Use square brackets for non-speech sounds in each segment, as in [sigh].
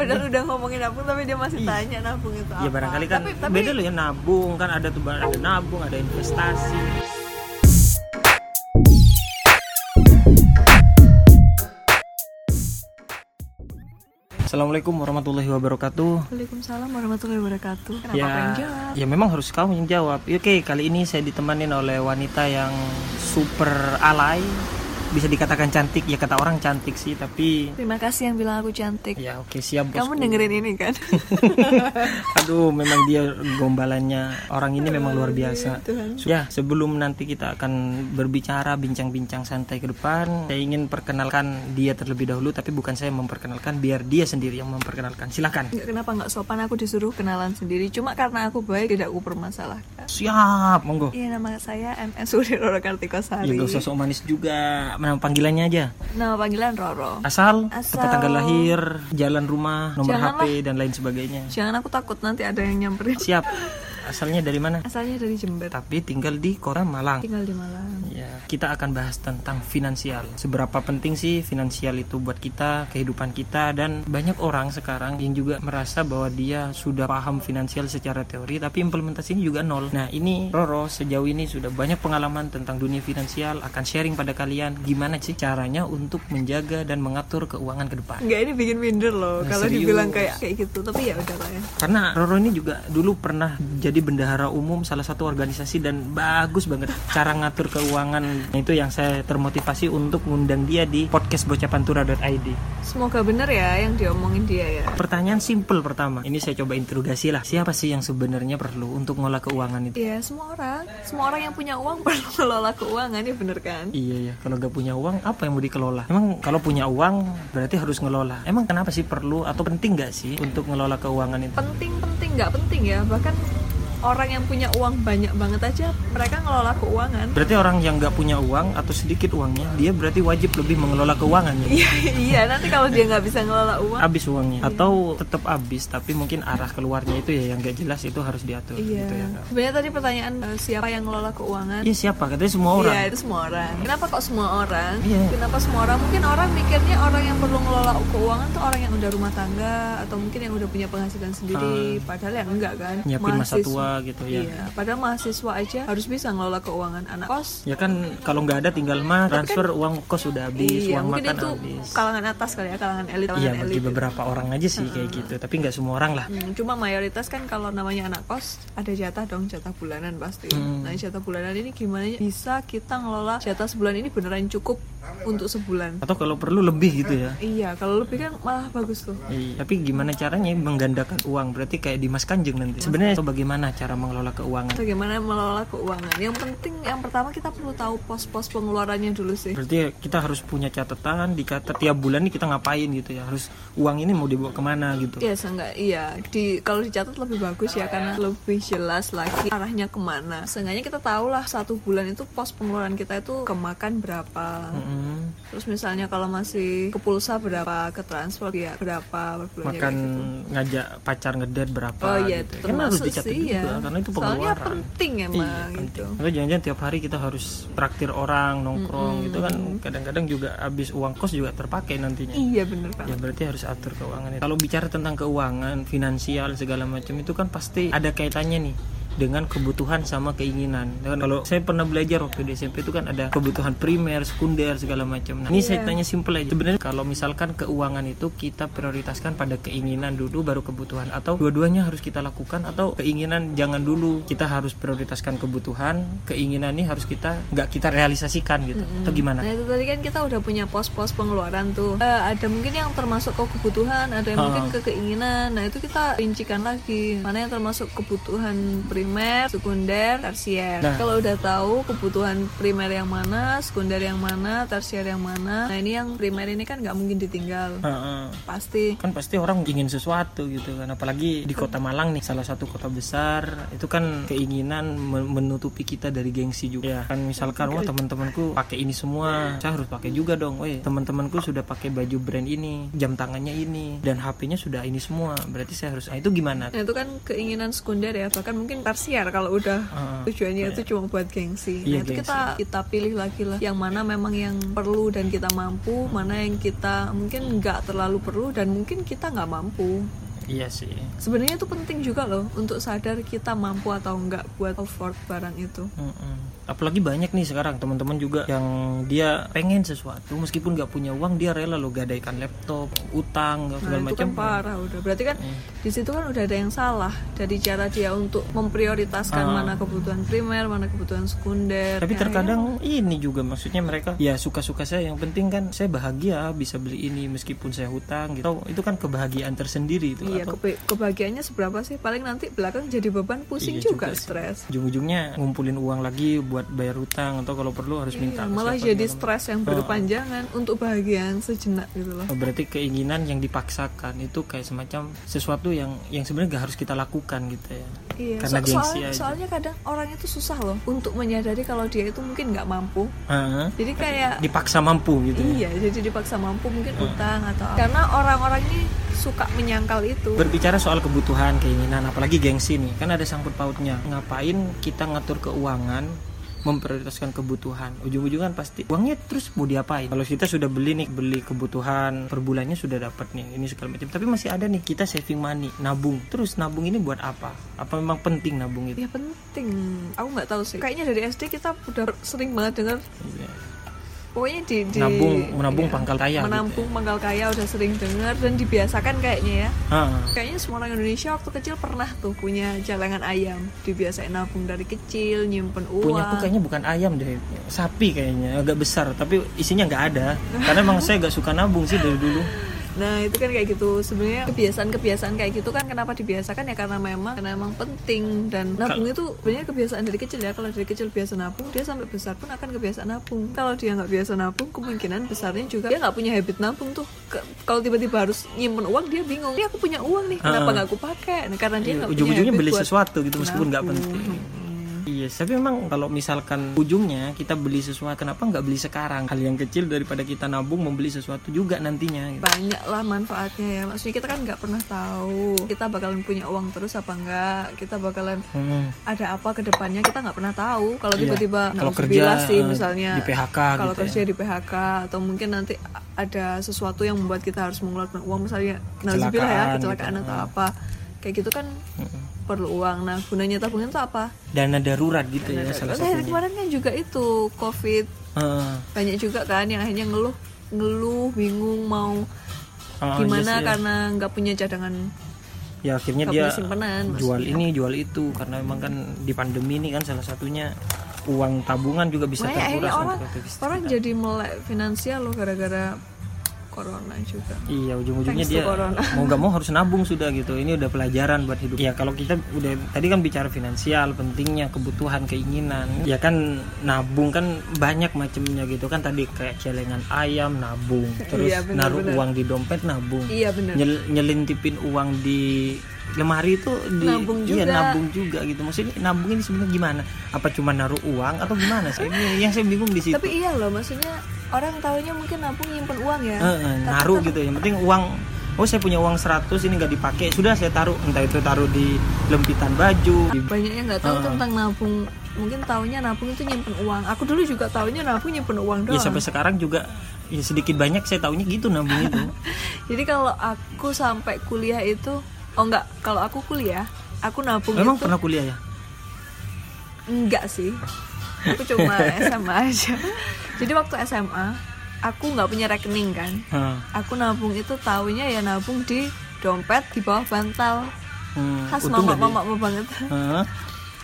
padahal udah ngomongin nabung tapi dia masih tanya nabung itu apa. ya barangkali kan tapi, tapi beda loh ya nabung kan ada tuh ada nabung ada investasi. Assalamualaikum warahmatullahi wabarakatuh. Waalaikumsalam warahmatullahi wabarakatuh. Kenapa ya, pengen jawab? ya memang harus kamu yang jawab. Oke, kali ini saya ditemanin oleh wanita yang super alay, bisa dikatakan cantik. Ya kata orang cantik sih, tapi terima kasih yang bilang aku cantik ya oke siap kamu bosku. dengerin ini kan [laughs] Aduh, memang dia gombalannya orang ini memang luar biasa. Tuhan. Ya, sebelum nanti kita akan berbicara bincang-bincang santai ke depan, saya ingin perkenalkan dia terlebih dahulu, tapi bukan saya memperkenalkan, biar dia sendiri yang memperkenalkan. Silakan. Nggak, kenapa nggak sopan aku disuruh kenalan sendiri cuma karena aku baik tidak aku permasalahkan Siap, monggo. Iya nama saya MS Roro Kartikosari Ya gak usah sok manis juga, nama panggilannya aja. Nama panggilan Roro Asal, Asal. tempat tanggal lahir, jalan rumah, nomor Janganlah. HP dan lain sebagainya. Jangan aku takut nanti ada yang nyamperin Siap. [laughs] Asalnya dari mana? Asalnya dari Jember Tapi tinggal di Kota Malang. Tinggal di Malang Ya, kita akan bahas tentang finansial. Seberapa penting sih finansial itu buat kita, kehidupan kita dan banyak orang sekarang yang juga merasa bahwa dia sudah paham finansial secara teori tapi implementasinya juga nol. Nah, ini Roro sejauh ini sudah banyak pengalaman tentang dunia finansial akan sharing pada kalian gimana sih caranya untuk menjaga dan mengatur keuangan ke depan. Enggak ini bikin minder loh Nah, Kalau serius. dibilang kayak kayak gitu Tapi ya udah lah ya Karena Roro ini juga dulu pernah jadi bendahara umum salah satu organisasi dan bagus banget cara ngatur keuangan. Itu yang saya termotivasi untuk ngundang dia di podcast bocapantura.id. Semoga bener ya yang diomongin dia ya Pertanyaan simple pertama. Ini saya coba interogasi lah. Siapa sih yang sebenarnya perlu untuk ngolah keuangan itu? Iya semua orang Semua orang yang punya uang [laughs] perlu ngelola keuangan ya bener kan Iya ya, kalau gak punya uang apa yang mau dikelola? Emang kalau punya uang berarti harus ngelola. Emang kenapa sih perlu atau penting gak sih untuk ngelola keuangan itu? Penting-penting nggak penting ya Bahkan orang yang punya uang banyak banget aja Mereka ngelola keuangan Berarti orang yang nggak punya uang atau sedikit uangnya, dia berarti wajib lebih mengelola keuangannya. Iya [laughs] iya nanti kalau dia nggak bisa ngelola uang habis uangnya atau tetap habis tapi mungkin arah keluarnya itu ya yang gak jelas itu harus diatur Iya gitu ya. Sebenarnya tadi pertanyaan eh, siapa yang ngelola keuangan Iya siapa katanya semua orang Iya itu semua orang. Kenapa kok semua orang? Iya. Kenapa semua orang? Mungkin orang mikirnya orang yang perlu ngelola keuangan tuh orang yang udah rumah tangga atau mungkin yang udah punya penghasilan sendiri. Padahal ya enggak kan? Nyiapin masa Mahasiswa. gitu ya Iya. Padahal mahasiswa aja harus bisa ngelola keuangan anak kos. ya kan kalau nggak ada tinggal mah transfer uang kos sudah habis Iya, uang mungkin makan itu habis kalangan atas kali ya, kalangan elit, iya kalangan bagi elit. beberapa orang aja sih kayak gitu tapi nggak semua orang lah Hmm, cuma mayoritas kan kalau namanya anak kos ada jatah dong jatah bulanan pasti. Hmm. Nah jatah bulanan ini gimana bisa kita ngelola jatah sebulan ini beneran cukup untuk sebulan? atau kalau perlu lebih gitu ya Iya, kalau lebih kan malah bagus tuh. Iya, tapi gimana caranya menggandakan uang? Berarti kayak Dimas Kanjeng nanti. Sebenarnya bagaimana cara mengelola keuangan? Bagaimana mengelola keuangan? Yang penting, yang pertama kita perlu tahu pos-pos pengeluarannya dulu sih. Berarti kita harus punya catatan, dicatat tiap bulan nih kita ngapain gitu ya. Harus uang ini mau dibawa ke mana gitu. Iya, seenggak iya. Di kalau dicatat lebih bagus ya karena lebih jelas lagi arahnya ke mana. Seenggaknya kita tahu lah satu bulan itu pos pengeluaran kita itu kemakan berapa. Mm-mm. Terus misalnya kalau masih ke pulsa berapa, ke transfer ya berapa per Makan gitu. ngajak pacar ngedate berapa Oh iya, gitu. itu Kan harus termasuk dicatat sih juga ya. Karena itu Soalnya pengeluaran. penting emang Iya, gitu. penting. Jangan-jangan tiap hari kita harus traktir orang nongkrong gitu kan kadang-kadang juga habis uang kos juga terpakai nantinya. Iya bener Ya banget. berarti harus atur keuangan. Kalau bicara tentang keuangan, finansial segala macam itu kan pasti ada kaitannya nih dengan kebutuhan sama keinginan. Dan kalau saya pernah belajar waktu di SMP itu kan ada kebutuhan primer, sekunder segala macam. Nah, ini saya tanya simple aja. Sebenarnya kalau misalkan keuangan itu kita prioritaskan pada keinginan dulu baru kebutuhan atau dua-duanya harus kita lakukan atau keinginan jangan dulu. Kita harus prioritaskan kebutuhan, keinginan ini harus kita nggak kita realisasikan gitu. Atau gimana? Nah itu tadi kan kita udah punya pos-pos pengeluaran tuh. Eh, ada mungkin yang termasuk ke kebutuhan, ada yang Ha. mungkin ke keinginan. Nah itu kita rincikan lagi mana yang termasuk kebutuhan primer, sekunder, tersier. Nah. Kalau udah tahu kebutuhan primer yang mana, sekunder yang mana, tersier yang mana. Nah ini yang primer ini kan nggak mungkin ditinggal. Heeh. Pasti. kan pasti orang ingin sesuatu gitu kan apalagi di kota Malang nih salah satu kota besar itu kan keinginan men- menutupi kita dari gengsi juga ya kan misalkan wah teman-temanku pakai ini semua saya harus pakai juga dong weh teman-temanku sudah pakai baju brand ini jam tangannya ini dan HP-nya sudah ini semua berarti saya harus nah, itu gimana Nah itu kan keinginan sekunder ya Bahkan mungkin tersier kalau udah Ah, tujuannya itu cuma buat gengsi. Iya, nah, itu gengsi. kita kita pilih lagi lah yang mana memang yang perlu dan kita mampu, mana yang kita mungkin nggak terlalu perlu dan mungkin kita nggak mampu. Iya sih Sebenarnya itu penting juga loh untuk sadar kita mampu atau nggak buat afford barang itu. Mm-mm. apalagi banyak nih sekarang teman-teman juga yang dia pengen sesuatu meskipun nggak punya uang dia rela lo gadaikan laptop utang Nah, segala itu macam kan parah udah. Berarti kan Hmm. di situ kan udah ada yang salah dari cara dia untuk memprioritaskan Ah. mana kebutuhan primer, mana kebutuhan sekunder. tapi Ya, terkadang ini juga maksudnya mereka ya suka-suka saya yang penting kan saya bahagia bisa beli ini meskipun saya hutang gitu itu kan kebahagiaan tersendiri itu Iya, kebe- kebahagiaannya seberapa sih? Paling nanti belakang jadi beban, pusing Iya juga, juga stres. ujung-ujungnya ngumpulin uang lagi buat bayar hutang atau kalau perlu harus minta Iya, ke malah jadi stres yang berkepanjangan untuk bahagia yang sejenak gitu loh. Oh, berarti keinginan yang dipaksakan itu kayak semacam sesuatu yang yang sebenarnya gak harus kita lakukan gitu ya Iya, karena so- gengsi soalnya, aja. soalnya kadang orang itu susah loh untuk menyadari kalau dia itu mungkin nggak mampu. Heeh. Jadi kayak dipaksa mampu gitu ya. iya, jadi dipaksa mampu mungkin utang atau apa. karena orang-orang ini suka menyangkal itu. Berbicara soal kebutuhan, keinginan, apalagi gengsi nih, kan ada sangkut pautnya. Ngapain kita ngatur keuangan, memprioritaskan kebutuhan? Ujung-ujungan pasti uangnya terus mau diapain? Kalau kita sudah beli nih, beli kebutuhan per bulannya sudah dapat nih, ini segala macam. Tapi masih ada nih kita saving money, nabung. Terus nabung ini buat apa? Apa memang penting nabung itu? Ya penting. Aku nggak tahu sih. Kayaknya dari SD kita udah sering banget dengar Iya. Pokoknya di, di Nabung, menabung iya, pangkal kaya. gitu menampung pangkal kaya udah sering dengar dan dibiasakan kayaknya ya. Heeh. Kayaknya semua orang Indonesia waktu kecil pernah tuh punya celengan ayam. Dibiasain nabung dari kecil, nyimpen uang. punya aku kayaknya bukan ayam deh sapi kayaknya agak besar tapi isinya nggak ada karena emang saya nggak suka nabung sih dari dulu Nah itu kan kayak gitu. Sebenarnya kebiasaan-kebiasaan kayak gitu kan kenapa dibiasakan? Ya karena memang karena memang penting. Dan nabung itu sebenarnya kebiasaan dari kecil ya. Kalau dari kecil biasa nabung dia sampai besar pun akan kebiasaan nabung. Kalau dia nggak biasa nabung kemungkinan besarnya juga dia nggak punya habit nabung tuh. Ke- kalau tiba-tiba harus nyimpen uang dia bingung. Ini aku punya uang nih kenapa Ah. nggak aku pakai? Nah, karena dia nggak punya ujung-ujungnya beli sesuatu gitu meskipun nggak nabung. Iya tapi memang kalau misalkan ujungnya kita beli sesuatu kenapa nggak beli sekarang hal yang kecil daripada kita nabung membeli sesuatu juga nantinya gitu. banyak lah manfaatnya ya maksudnya kita kan nggak pernah tahu kita bakalan punya uang terus apa enggak kita bakalan Hmm. ada apa ke depannya kita nggak pernah tahu kalau Iya. tiba-tiba Kalau nauzubillah kerja, sih eh, misalnya di PHK kalau gitu ya. kerja di PHK atau mungkin nanti ada sesuatu yang membuat kita harus mengeluarkan uang misalnya nauzubillah ya Kecelakaan gitu. atau apa kayak gitu kan Mm-mm. Perlu uang nah gunanya tabungan itu apa dana darurat gitu ya salah Nah, dari satunya kemarin kan juga itu covid Heeh. banyak juga kan yang akhirnya ngeluh ngeluh bingung mau Oh, gimana sih. karena nggak punya cadangan ya akhirnya dia punya simpanan jual maksudnya. ini jual itu karena memang kan di pandemi ini kan salah satunya uang tabungan juga bisa terkuras orang orang kita. jadi melek finansial loh gara-gara corona juga. Iya ujung-ujungnya dia corona. mau gak mau harus nabung sudah gitu. Ini udah pelajaran buat hidup. Ya kalau kita udah tadi kan bicara finansial pentingnya kebutuhan keinginan. Ya kan nabung kan banyak macamnya gitu. Kan tadi kayak celengan ayam nabung. Terus Iya, benar, naruh benar. uang di dompet nabung. Iya bener Nyel- nyelintipin uang di lemari itu di Nabung iya juga. nabung juga gitu. Maksudnya nabung ini sebenarnya gimana? Apa cuma naruh uang atau gimana sih? Ini yang saya bingung di situ. Tapi iya loh maksudnya orang tahunya mungkin nabung nyimpen uang ya. Eh, eh, naruh gitu yang penting uang oh saya punya uang 100 ini nggak dipakai sudah saya taruh. Entah itu taruh di lempitan baju. Di banyak yang nggak tahu Heeh. tentang nabung. Mungkin taunya nabung itu nyimpen uang. Aku dulu juga taunya nabung nyimpen uang ya doang. sampai sekarang juga ya sedikit banyak saya taunya gitu nabung itu. [laughs] Jadi kalau aku sampai kuliah itu oh enggak. Kalau aku kuliah aku nabung memang itu pernah kuliah ya? Enggak sih. Aku cuma [laughs] SMA aja. Jadi waktu SMA aku nggak punya rekening kan? Hah, aku nabung itu taunya ya nabung di dompet di bawah bantal. Hmm, khas mama mama banget. Hah,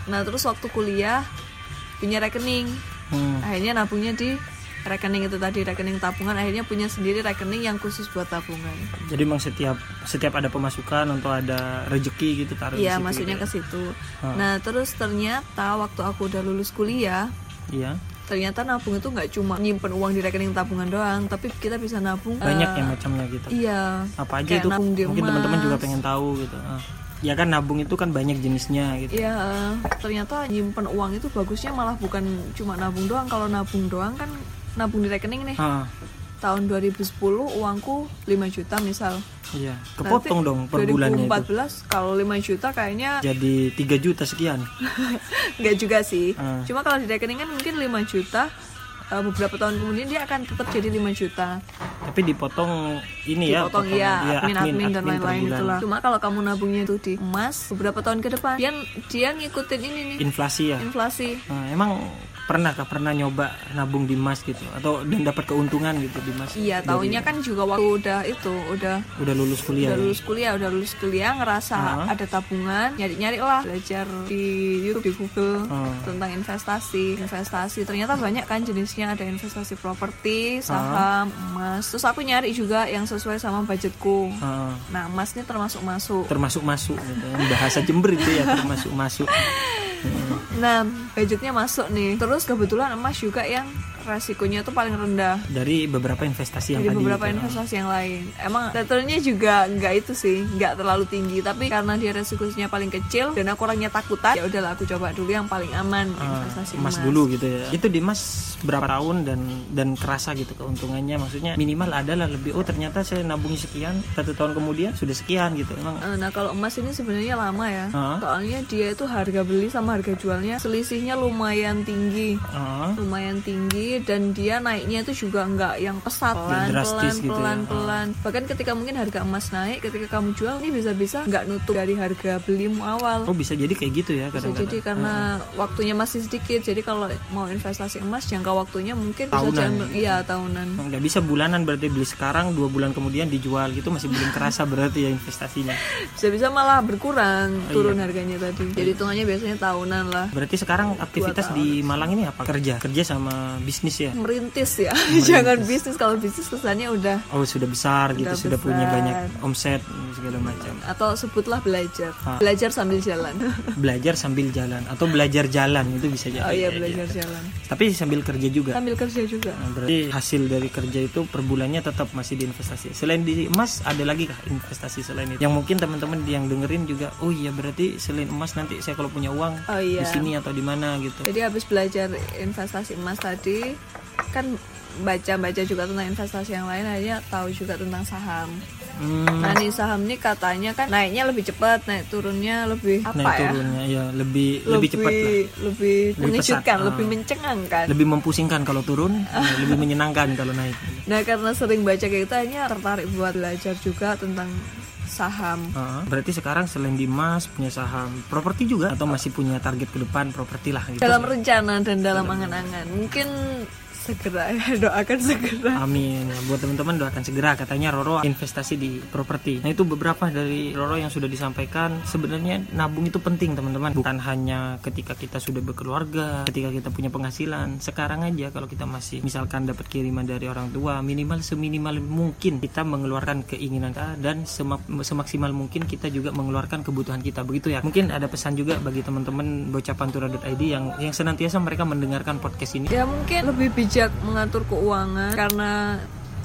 nah terus waktu kuliah punya rekening. Hmm. akhirnya nabungnya di rekening itu tadi rekening tabungan akhirnya punya sendiri rekening yang khusus buat tabungan jadi memang setiap setiap ada pemasukan atau ada rezeki gitu taruh di iya situ maksudnya gitu ke ya. situ Ah. nah terus ternyata waktu aku udah lulus kuliah iya ternyata nabung itu nggak cuma nyimpen uang di rekening tabungan doang tapi kita bisa nabung banyak eh, yang macamnya gitu iya apa aja itu di mungkin teman-teman juga pengen tahu gitu Ah. ya kan nabung itu kan banyak jenisnya gitu Iya, ternyata nyimpen uang itu bagusnya malah bukan cuma nabung doang. Kalau nabung doang kan nabung di rekening nih. Ah, tahun 2010 uangku 5 juta misal Iya, kepotong Nanti dong per bulannya itu. 2014 kalau 5 juta kayaknya [laughs] Jadi 3 juta sekian. nggak juga sih Ah. cuma kalau di rekening kan mungkin 5 juta eh, beberapa tahun kemudian dia akan tetap jadi 5 juta Tapi dipotong ini ya, dipotong potongan ya dia, admin admin dan admin per lain-lain itulah cuma kalau kamu nabungnya itu di emas beberapa tahun ke depan dia dia ngikutin ini nih Inflasi ya. inflasi Nah, emang pernah kah pernah nyoba nabung di emas gitu atau dan dapat keuntungan gitu di emas? iya tahunya kan juga waktu udah itu udah udah lulus kuliah. udah ya? lulus kuliah udah lulus kuliah ngerasa Ah. ada tabungan nyari nyari lah belajar di YouTube di Google Ah. tentang investasi investasi ternyata banyak kan jenisnya ada investasi properti saham emas terus aku nyari juga yang sesuai sama budgetku Heeh. nah emas ini termasuk masuk termasuk masuk gitu. bahasa Jember itu ya termasuk masuk. [laughs] nah budgetnya masuk nih. Terus kebetulan emas juga yang resikonya tuh paling rendah Dari beberapa investasi yang dari tadi. beberapa itu. investasi yang lain emang returnnya juga nggak itu sih nggak terlalu tinggi tapi karena dia resikonya paling kecil dan aku orangnya takutan ya udahlah aku coba dulu yang paling aman Ah, investasi emas emas, dulu gitu ya. Itu di emas berapa tahun dan dan kerasa gitu keuntungannya. Maksudnya minimal adalah lebih oh ternyata saya nabung sekian satu tahun kemudian sudah sekian gitu. Emang Eh, Nah kalau emas ini sebenarnya lama ya, Ah. soalnya dia itu harga beli sama harga jualnya selisihnya lumayan tinggi, ah, lumayan tinggi dan dia naiknya itu juga nggak yang pesat, pelan drastis pelan gitu ya. pelan pelan. Bahkan ketika mungkin harga emas naik, ketika kamu jual ini bisa-bisa nggak nutup dari harga belimu awal. oh bisa jadi kayak gitu ya Bisa kadang-kadang. jadi karena waktunya masih sedikit, jadi kalau mau investasi emas jangka waktunya mungkin bisa Tahunan. jam- iya tahunan. nggak bisa bulanan berarti beli sekarang dua bulan kemudian dijual gitu masih belum kerasa berarti ya investasinya Bisa-bisa malah berkurang Oh, turun iya. harganya tadi. Jadi hitungannya biasanya tahunan lah. berarti sekarang aktivitas di Malang ini apa kerja kerja sama bisnis ya merintis ya [laughs] jangan bisnis kalau bisnis kesannya udah oh sudah besar gitu Udah sudah punya besar. banyak omset segala macam atau sebutlah belajar Ah. belajar sambil jalan [laughs] belajar sambil jalan atau belajar jalan itu bisa jadi oh iya Ya, belajar ya. jalan tapi sambil kerja juga sambil kerja juga Nah, berarti hasil dari kerja itu per bulannya tetap masih diinvestasi. Selain di emas ada lagi kah investasi selain itu? Yang mungkin teman-teman yang dengerin juga, oh iya berarti selain emas nanti saya kalau punya uang oh iya di sini atau di mana gitu. jadi habis belajar investasi emas tadi kan baca-baca juga tentang investasi yang lain akhirnya tahu juga tentang saham Hmm, nah nih saham ini katanya kan naiknya lebih cepat naik turunnya lebih apa naik ya turunnya ya lebih lebih cepat lah. lebih Lebih mengejutkan pesat, lebih ah. mencengangkan Lebih mempusingkan kalau turun, [laughs] ya, lebih menyenangkan kalau naik. Nah karena sering baca kayak gitu akhirnya tertarik buat belajar juga tentang saham. Ah, berarti sekarang selain di emas punya saham, properti juga atau masih punya target ke depan properti lah gitu. Dalam rencana dan dalam angan-angan mungkin segera ya [laughs] doakan segera. Amin. Ya, Buat teman-teman doakan segera katanya Roro investasi di properti. Nah, itu beberapa dari Roro yang sudah disampaikan. Sebenarnya nabung itu penting, teman-teman. Bukan hanya ketika kita sudah berkeluarga, ketika kita punya penghasilan. Sekarang aja kalau kita masih misalkan dapat kiriman dari orang tua, minimal seminimal mungkin kita mengeluarkan keinginan kita dan semak- semaksimal mungkin kita juga mengeluarkan kebutuhan kita. Begitu ya. Mungkin ada pesan juga bagi teman-teman bocapantura.id yang yang senantiasa mereka mendengarkan podcast ini. Ya mungkin lebih bijak mengatur keuangan karena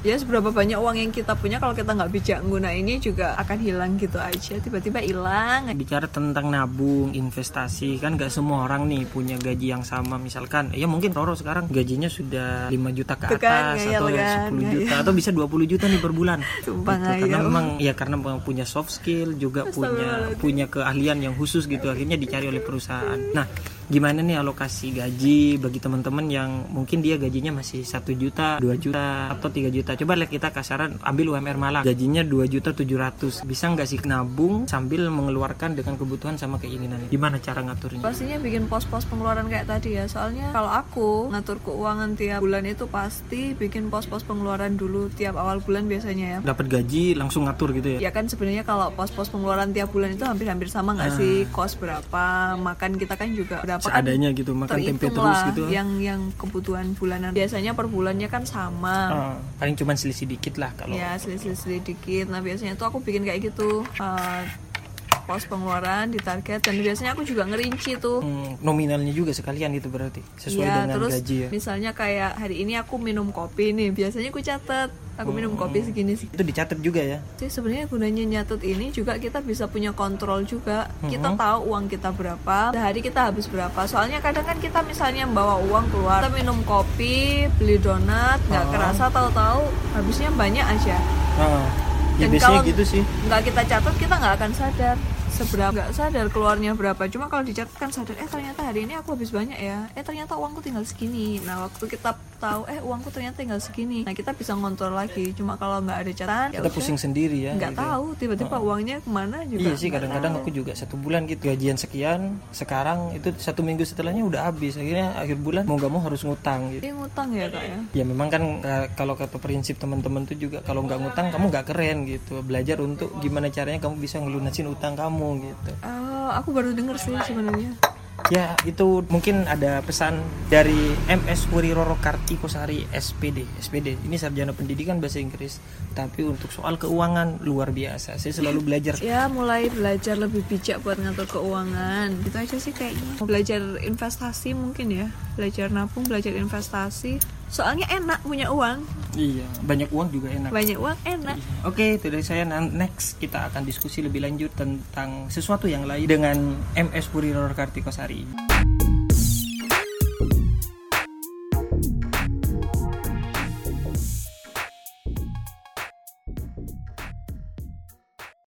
ya seberapa banyak uang yang kita punya kalau kita nggak bijak guna ini juga akan hilang gitu aja. Tiba-tiba hilang. Bicara tentang nabung investasi kan gak semua orang nih punya gaji yang sama. Misalkan ya mungkin Roro sekarang gajinya sudah 5 juta ke kan, atas ngayal atau kan, 10 juta atau bisa 20 juta nih per bulan. [laughs] Sumpah Gitu, karena memang ya karena punya soft skill juga punya punya keahlian yang khusus gitu akhirnya dicari oleh perusahaan. Nah gimana nih alokasi gaji bagi teman-teman yang mungkin dia gajinya masih satu juta 2 juta atau 3 juta? Coba lihat kita kasaran ambil UMR Malang. Gajinya 2 juta 700 bisa nggak sih nabung sambil mengeluarkan dengan kebutuhan sama keinginan? Gimana cara ngaturnya? Pastinya bikin pos-pos pengeluaran kayak tadi ya. Soalnya kalau aku ngatur keuangan tiap bulan itu pasti bikin pos-pos pengeluaran dulu tiap awal bulan biasanya ya. Dapat gaji langsung ngatur gitu ya? Ya kan sebenarnya kalau pos-pos pengeluaran tiap bulan itu hampir-hampir sama nggak sih? Kos berapa? Makan kita kan juga berapa kan seadanya gitu makan tempe terus lah gitu? yang yang kebutuhan bulanan. Biasanya per bulannya kan sama. Ah, paling cuman selisih dikit lah kalau ya selisih-selisih dikit. Nah biasanya tuh aku bikin kayak gitu. Uh, pos pengeluaran ditarget dan biasanya aku juga ngerinci tuh. Hmm, nominalnya juga sekalian gitu berarti sesuai ya dengan terus gaji ya. misalnya kayak hari ini aku minum kopi nih biasanya aku catat aku minum kopi segini sih. Itu dicatat juga ya? Jadi sebenarnya gunanya nyatet ini juga kita bisa punya kontrol juga. Kita tahu uang kita berapa, sehari kita habis berapa. Soalnya kadang kan kita misalnya bawa uang keluar, kita minum kopi, beli donat, nggak kerasa tahu-tahu habisnya banyak aja. Ah, ya Dan biasanya kalau- gitu sih. Nggak kita catat kita nggak akan sadar seberapa nggak sadar keluarnya berapa. Cuma kalau dicatat kan sadar eh ternyata hari ini aku habis banyak ya. Eh ternyata uangku tinggal segini. Nah waktu kita tahu eh uangku ternyata tinggal segini. Nah kita bisa ngontrol lagi. Cuma kalau nggak ada catatan ya kita udah. pusing sendiri ya nggak gitu. tahu tiba-tiba uangnya ke mana juga. Iya sih kadang-kadang aku juga satu bulan gitu gajian sekian sekarang itu satu minggu setelahnya udah habis. Akhirnya akhir bulan mau nggak mau harus ngutang gitu. Ini ngutang ya kak ya? Ya memang kan eh, kalau kata prinsip teman-teman tuh juga kalau nggak ngutang kamu nggak keren gitu. Belajar untuk gimana caranya kamu bisa ngelunasin utang kamu gitu. Eh, aku baru denger sih sebenarnya ya itu mungkin ada pesan dari MS Puri Roro Kartikosari SPD SPD ini sarjana pendidikan bahasa Inggris. Tapi untuk soal keuangan luar biasa. Saya selalu belajar. Ya mulai belajar lebih bijak buat ngatur keuangan. Gitu aja sih kayaknya. Belajar investasi mungkin ya. Belajar nabung belajar investasi soalnya enak punya uang iya banyak uang juga enak banyak uang enak Oke, itu dari saya. Next, kita akan diskusi lebih lanjut tentang sesuatu yang lain dengan MS Puri Roro Kartikosari.